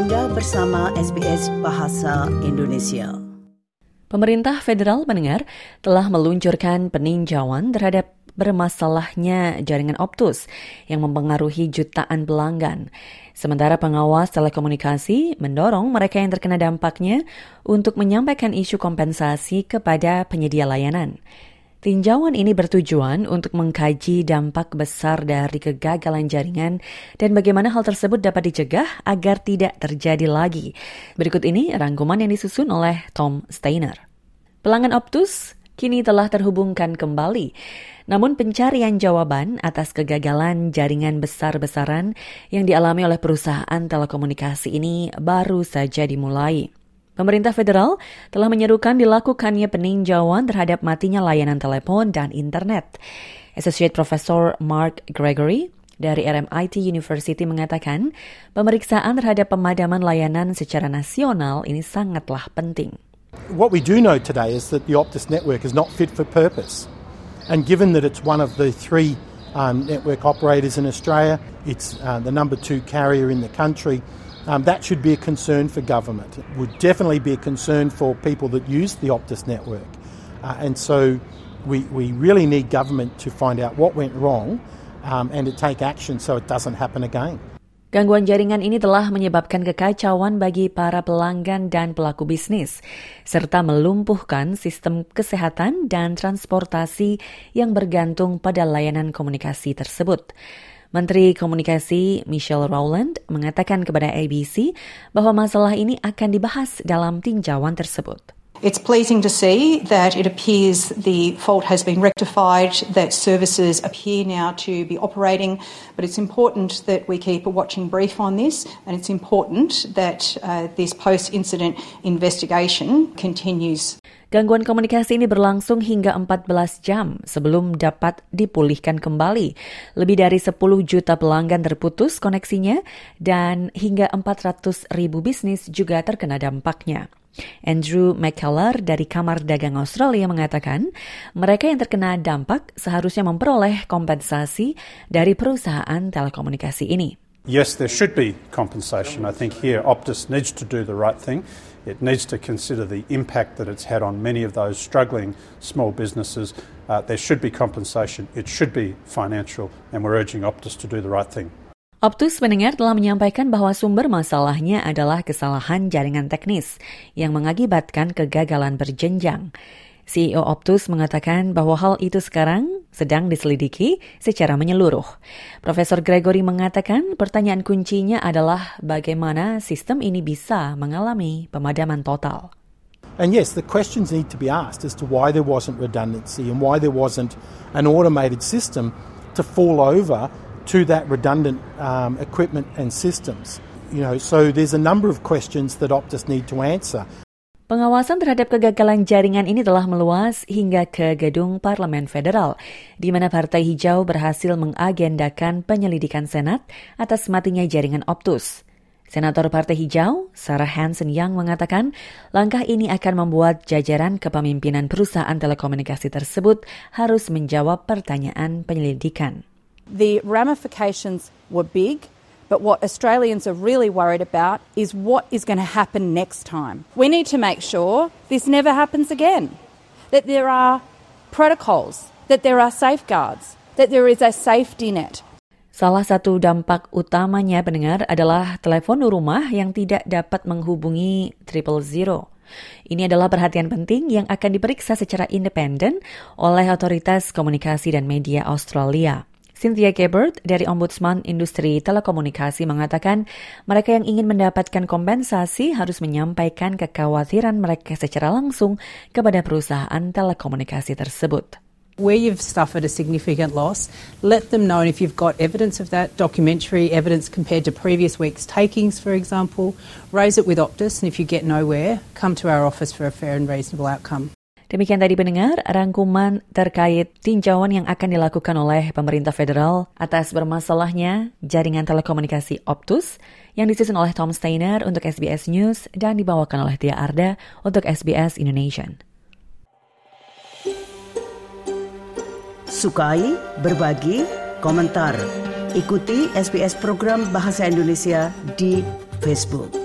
Anda bersama SBS Bahasa Indonesia. Pemerintah federal mendengar telah meluncurkan peninjauan terhadap bermasalahnya jaringan Optus yang mempengaruhi jutaan pelanggan. Sementara pengawas telekomunikasi mendorong mereka yang terkena dampaknya untuk menyampaikan isu kompensasi kepada penyedia layanan. Tinjauan ini bertujuan untuk mengkaji dampak besar dari kegagalan jaringan dan bagaimana hal tersebut dapat dicegah agar tidak terjadi lagi. Berikut ini rangkuman yang disusun oleh Tom Steiner. Pelanggan Optus kini telah terhubungkan kembali. Namun pencarian jawaban atas kegagalan jaringan besar-besaran yang dialami oleh perusahaan telekomunikasi ini baru saja dimulai. Pemerintah federal telah menyerukan dilakukannya peninjauan terhadap matinya layanan telepon dan internet. Associate Professor Mark Gregory dari RMIT University mengatakan, pemeriksaan terhadap pemadaman layanan secara nasional ini sangatlah penting. What we do know today is that the Optus network is not fit for purpose. And given that it's one of the three um, network operators in Australia, it's uh, the number two carrier in the country, um, that should be a concern for government. It would definitely be a concern for people that use the Optus network. Uh, and so we, we really need government to find out what went wrong um, and to take action so it doesn't happen again. Gangguan jaringan ini telah menyebabkan kekacauan bagi para pelanggan dan pelaku bisnis, serta melumpuhkan sistem kesehatan dan transportasi yang bergantung pada layanan komunikasi tersebut. Menteri Komunikasi Michelle Rowland mengatakan kepada ABC bahwa masalah ini akan dibahas dalam tinjauan tersebut. It's pleasing to see that it appears the fault has been rectified, that services appear now to be operating, but it's important that we keep a watching brief on this, and it's important that uh, this post incident investigation continues. Gangguan komunikasi ini berlangsung hingga 14 jam sebelum dapat dipulihkan kembali. Lebih dari 10 juta pelanggan terputus koneksinya dan hingga 400 ribu bisnis juga terkena dampaknya. Andrew McKellar dari Kamar Dagang Australia mengatakan, mereka yang terkena dampak seharusnya memperoleh kompensasi dari perusahaan telekomunikasi ini. Yes, there should be compensation. I think here Optus needs to do the right thing. It needs to consider the impact that it's had on many of those struggling small businesses. Uh, there should be compensation. It should be financial, and we're urging Optus to do the right thing. Optus mendengar telah menyampaikan bahwa sumber masalahnya adalah kesalahan jaringan teknis yang mengakibatkan kegagalan berjenjang. CEO Optus mengatakan bahwa hal itu sekarang sedang diselidiki secara menyeluruh. Profesor Gregory mengatakan pertanyaan kuncinya adalah bagaimana sistem ini bisa mengalami pemadaman total. And yes, the questions need to be asked as to why there wasn't redundancy and why there wasn't an automated system to fall over to that redundant um, equipment and systems. You know, so there's a number of questions that Optus need to answer. Pengawasan terhadap kegagalan jaringan ini telah meluas hingga ke gedung Parlemen Federal, di mana Partai Hijau berhasil mengagendakan penyelidikan Senat atas matinya jaringan Optus. Senator Partai Hijau, Sarah Hansen Young mengatakan langkah ini akan membuat jajaran kepemimpinan perusahaan telekomunikasi tersebut harus menjawab pertanyaan penyelidikan. The ramifications were big. But what Australians are really worried about is what is going to happen next time. We need to make sure this never happens again, that there are protocols, that there are safeguards, that there is a safety net. Salah satu dampak utamanya pendengar adalah telepon rumah yang tidak dapat menghubungi triple zero. Ini adalah perhatian penting yang akan diperiksa secara independen oleh otoritas komunikasi dan media Australia. Cynthia Gebert dari Ombudsman Industri Telekomunikasi mengatakan mereka yang ingin mendapatkan kompensasi harus menyampaikan kekhawatiran mereka secara langsung kepada perusahaan telekomunikasi tersebut. Where you've suffered a significant loss, let them know. And if you've got evidence of that, documentary evidence compared to previous week's takings, for example, raise it with Optus. And if you get nowhere, come to our office for a fair and reasonable outcome. Demikian tadi pendengar rangkuman terkait tinjauan yang akan dilakukan oleh pemerintah federal atas bermasalahnya jaringan telekomunikasi Optus yang disusun oleh Tom Steiner untuk SBS News dan dibawakan oleh Tia Arda untuk SBS Indonesia. Sukai, berbagi, komentar. Ikuti SBS program Bahasa Indonesia di Facebook.